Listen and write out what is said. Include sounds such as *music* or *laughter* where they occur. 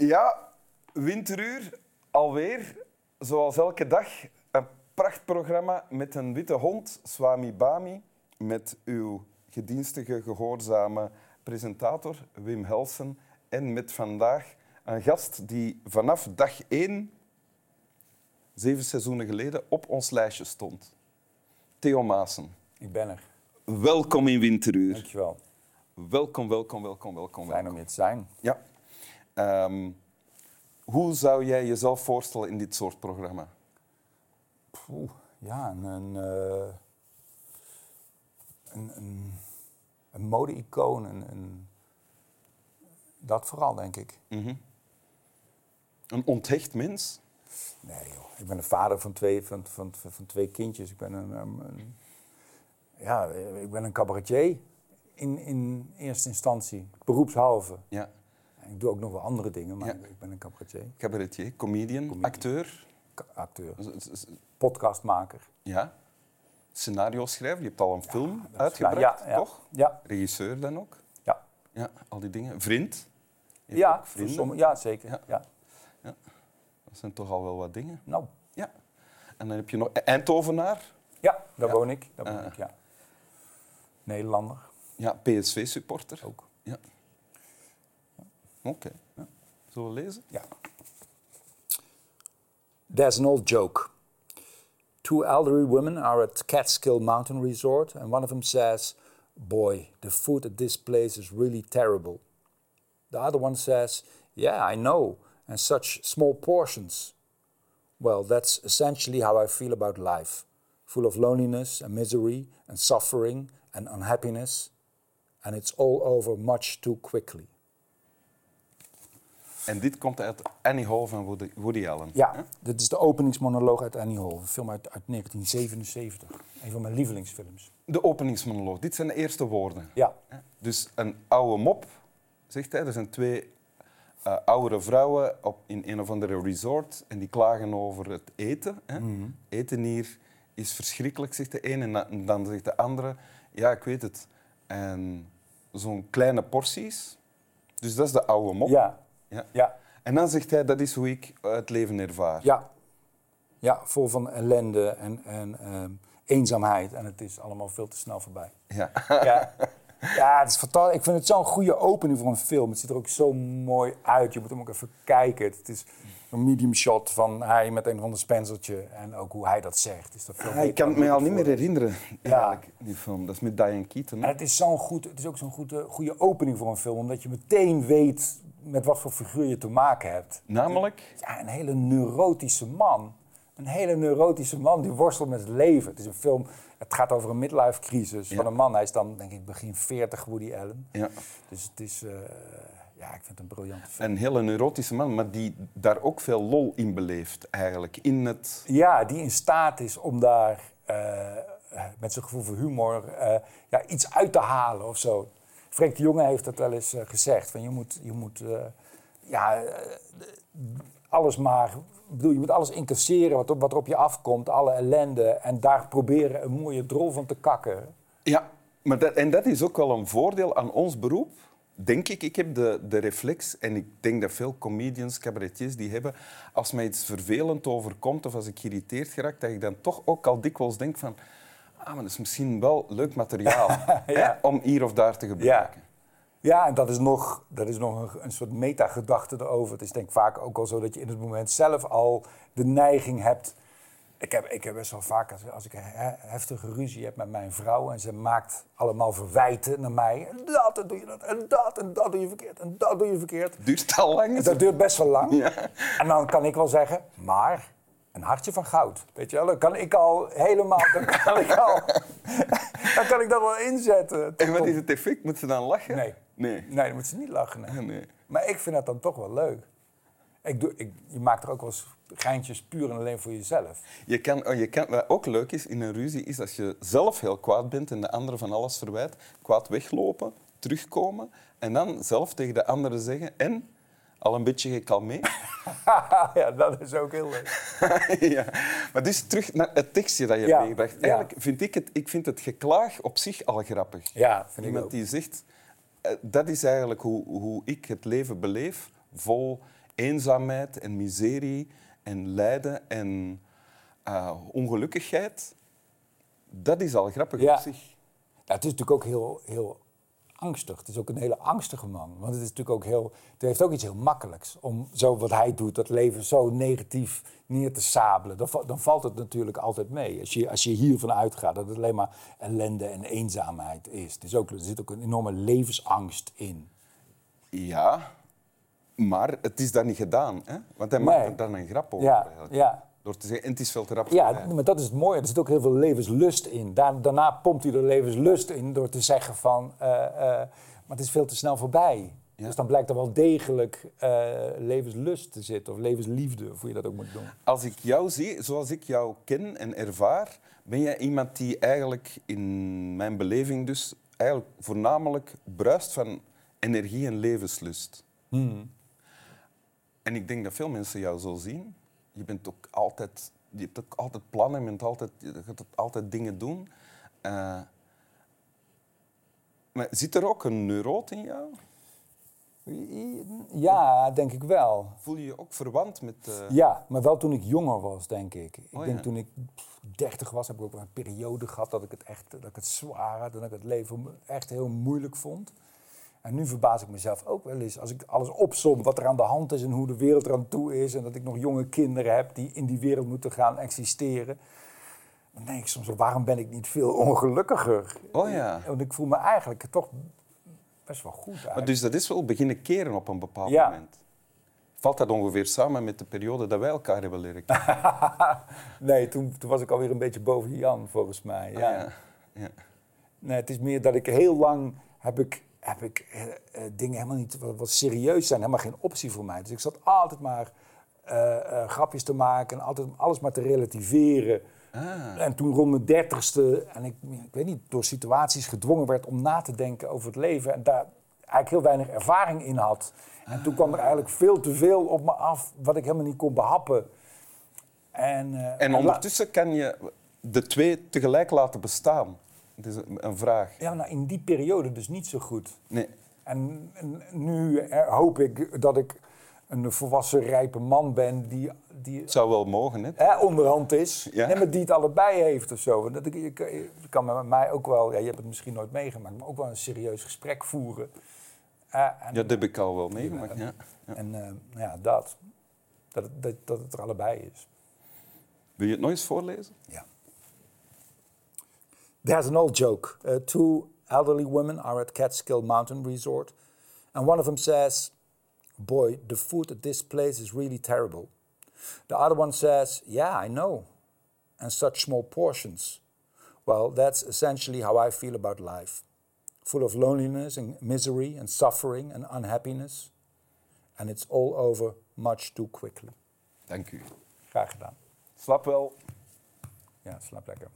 Ja, winteruur, alweer. Zoals elke dag een prachtprogramma met een witte hond, Swami Bami. Met uw gedienstige, gehoorzame presentator Wim Helsen. En met vandaag een gast die vanaf dag één, zeven seizoenen geleden, op ons lijstje stond. Theo Maassen. Ik ben er. Welkom in Winteruur. Dankjewel. Welkom, welkom, welkom, welkom. Fijn om hier te zijn. Ja. Ehm, hoe zou jij jezelf voorstellen in dit soort programma? Oeh, ja, een, een, uh, een, een, een mode-icoon. Een, dat vooral, denk ik. Mhm. Een onthecht mens? Nee, joh. Ik ben een vader van twee, van, van, van twee kindjes. Ik ben een, een, ja, ik ben een cabaretier in, in eerste instantie, beroepshalve. Ja. Ik doe ook nog wel andere dingen, maar ik ben een cabaretier. Cabaretier, comedian, acteur. acteur. Podcastmaker. Ja. Scenario schrijver. Je hebt al een film uitgebracht, ja, toch? Ja. Regisseur dan ook? Ja. Ja, al die dingen. Vriend? Ja, sommige, ja, zeker. Ja. Ja. Dat zijn toch al wel wat dingen. Nou. Ja. En dan heb je nog Eindhovenaar. Ja, daar woon ik. Daar woon uh, ik, ja. Nederlander. Ja, PSV-supporter. Ook. Ja. Okay. Ja. Zullen we lezen? Ja. There's an old joke. Two elderly women are at Catskill Mountain Resort, and one of them says, Boy, the food at this place is really terrible. The other one says, Yeah, I know, and such small portions. Well, that's essentially how I feel about life full of loneliness and misery and suffering and unhappiness, and it's all over much too quickly. En dit komt uit Annie Hall van Woody, Woody Allen. Ja, hè? dit is de openingsmonoloog uit Annie Hall. Een film uit, uit 1977. Een van mijn lievelingsfilms. De openingsmonoloog. Dit zijn de eerste woorden. Ja. Dus een oude mop, zegt hij. Er zijn twee uh, oudere vrouwen op, in een of andere resort en die klagen over het eten. Hè? Mm -hmm. Eten hier is verschrikkelijk, zegt de een. En dan zegt de andere, ja, ik weet het. En zo'n kleine porties. Dus dat is de oude mop. Ja. Ja. ja. En dan zegt hij, dat is hoe ik het leven ervaar. Ja, ja vol van ellende en, en uh, eenzaamheid. En het is allemaal veel te snel voorbij. Ja. ja. *laughs* Ja, het is fantastisch. Ik vind het zo'n goede opening voor een film. Het ziet er ook zo mooi uit. Je moet hem ook even kijken. Het is een medium shot van hij met een of ander spencertje. En ook hoe hij dat zegt. Is dat veel ja, ik kan het me al niet meer herinneren, ja. die film. Dat is met Diane Keaton. En het is, zo'n goed, het is ook zo'n goede, goede opening voor een film. Omdat je meteen weet met wat voor figuur je te maken hebt. Namelijk? Ja, een hele neurotische man. Een hele neurotische man die worstelt met het leven. Het is een film, het gaat over een midlife crisis ja. van een man. Hij is dan, denk ik, begin 40, Woody Allen. Ja. Dus het is, uh, ja, ik vind het een briljante film. Een hele neurotische man, maar die daar ook veel lol in beleeft, eigenlijk. In het... Ja, die in staat is om daar uh, met zijn gevoel voor humor uh, ja, iets uit te halen of zo. Frank de Jonge heeft dat wel eens uh, gezegd. Van je moet, je moet uh, ja, uh, alles maar. Bedoel, je moet alles incasseren wat, op, wat op je afkomt, alle ellende. En daar proberen een mooie drol van te kakken. Ja, maar dat, en dat is ook wel een voordeel aan ons beroep. Denk ik, ik heb de, de reflex, en ik denk dat veel comedians, cabaretiers die hebben, als mij iets vervelend overkomt of als ik geïrriteerd geraak, dat ik dan toch ook al dikwijls denk van ah, maar dat is misschien wel leuk materiaal *laughs* hè, om hier of daar te gebruiken. Ja, ja en dat is nog, dat is nog een, een soort metagedachte erover. Het is denk ik vaak ook al zo dat je in het moment zelf al de neiging hebt... Ik heb, ik heb best wel vaak, als, als ik een heftige ruzie heb met mijn vrouw... en ze maakt allemaal verwijten naar mij. En dat, en doe je dat, en dat, en dat doe je verkeerd, en dat doe je verkeerd. Duurt al lang? Dat duurt best wel lang. Ja. En dan kan ik wel zeggen, maar een hartje van goud. Weet je wel, dan kan ik al helemaal. Dan kan ik, al, *laughs* dan kan ik dat wel inzetten. En wat is het effect? Moet ze dan lachen? Nee. Nee, nee dan moet ze niet lachen. Nee. nee. Maar ik vind dat dan toch wel leuk. Ik doe, ik, je maakt er ook wel eens geintjes puur en alleen voor jezelf. Je kan, oh, je kan, wat ook leuk is in een ruzie, is als je zelf heel kwaad bent en de andere van alles verwijt, kwaad weglopen, terugkomen en dan zelf tegen de andere zeggen en al een beetje gekalmeerd. *laughs* ja, dat is ook heel leuk. *laughs* ja. Maar dus terug naar het tekstje dat je Ja, meebracht. ja. Eigenlijk vind ik het, ik vind het geklaag op zich al grappig. Ja, vind ik Iemand ook. die zegt, eh, dat is eigenlijk hoe, hoe ik het leven beleef, vol eenzaamheid en miserie en lijden en uh, ongelukkigheid. Dat is al grappig Ja. op zich. Ja, het is natuurlijk ook heel, heel angstig. Het is ook een hele angstige man. Want het is natuurlijk ook heel. Het heeft ook iets heel makkelijks om zo wat hij doet, dat leven zo negatief neer te sabelen. Dan, dan valt het natuurlijk altijd mee. Als je, als je hiervan uitgaat dat het alleen maar ellende en eenzaamheid is. Het is ook, er zit ook een enorme levensangst in. Ja, maar het is daar niet gedaan. Hè? Want hij Nee. maakt er dan een grap over. Ja, ja. Door te zeggen, en het is veel te rap Ja, maar dat is het mooie. Er zit ook heel veel levenslust in. Daar- daarna pompt hij er levenslust in door te zeggen van... eh, eh, maar het is veel te snel voorbij. Ja. Dus dan blijkt er wel degelijk eh, levenslust te zitten. Of levensliefde, of hoe je dat ook moet doen. Als ik jou zie, zoals ik jou ken en ervaar, ben jij iemand die eigenlijk in mijn beleving dus eigenlijk voornamelijk bruist van energie en levenslust. En ik denk dat veel mensen jou zo zien. Je bent ook altijd, je hebt ook altijd plannen, je, bent altijd, je gaat altijd dingen doen. Eh, maar zit er ook een neuroot in jou? Ja, denk ik wel. Voel je je ook verwant met... eh, Ja, maar wel toen ik jonger was, denk ik. Ik Oh, denk ja. toen ik 30 was, heb ik ook wel een periode gehad dat ik het echt dat ik het zwaar had en dat ik het leven echt heel moeilijk vond. En nu verbaas ik mezelf ook wel eens als ik alles opsom wat er aan de hand is en hoe de wereld er aan toe is en dat ik nog jonge kinderen heb die in die wereld moeten gaan existeren. Dan denk ik soms, wel, waarom ben ik niet veel ongelukkiger? Oh ja. Want ik voel me eigenlijk toch best wel goed Maar eigenlijk. dus dat is wel beginnen keren op een bepaald Ja. moment. Valt dat ongeveer samen met de periode dat wij elkaar hebben leren kennen? *laughs* nee, toen, toen was ik alweer een beetje boven Jan, volgens mij. Ah, ja. ja. Ja. Nee, het is meer dat ik heel lang heb ik, heb ik eh, eh, dingen helemaal niet wat, wat serieus zijn, helemaal geen optie voor mij. Dus ik zat altijd maar eh, grapjes te maken en altijd alles maar te relativeren. Ah. En toen rond mijn dertigste, en ik, ik weet niet, door situaties gedwongen werd om na te denken over het leven. En daar eigenlijk heel weinig ervaring in had. En toen kwam er eigenlijk veel te veel op me af wat ik helemaal niet kon behappen. En, En ondertussen kan je de twee tegelijk laten bestaan. Het is een, vraag. Ja, nou, in die periode dus niet zo goed. Nee. En, en nu eh, hoop ik dat ik een volwassen, rijpe man ben die, die Het zou wel mogen, hè? hè, onderhand is. Ja. Nee, maar die het allebei heeft of zo. Dat ik, je, kan- je kan met mij ook wel, ja, je hebt het misschien nooit meegemaakt, maar ook wel een serieus gesprek voeren. Eh, en, Ja, dat heb ik al wel meegemaakt. Ja. Ja. en eh, nou ja, dat. Dat, het- dat. dat het er allebei is. Wil je het nog eens voorlezen? Ja. There's an old joke. Uh, two elderly women are at Catskill Mountain Resort, and one of them says, Boy, the food at this place is really terrible. The other one says, Yeah, I know. And such small portions. Well, that's essentially how I feel about life full of loneliness and misery and suffering and unhappiness. And it's all over much too quickly. Dank u. Graag gedaan. Slap wel. Ja, slaap lekker.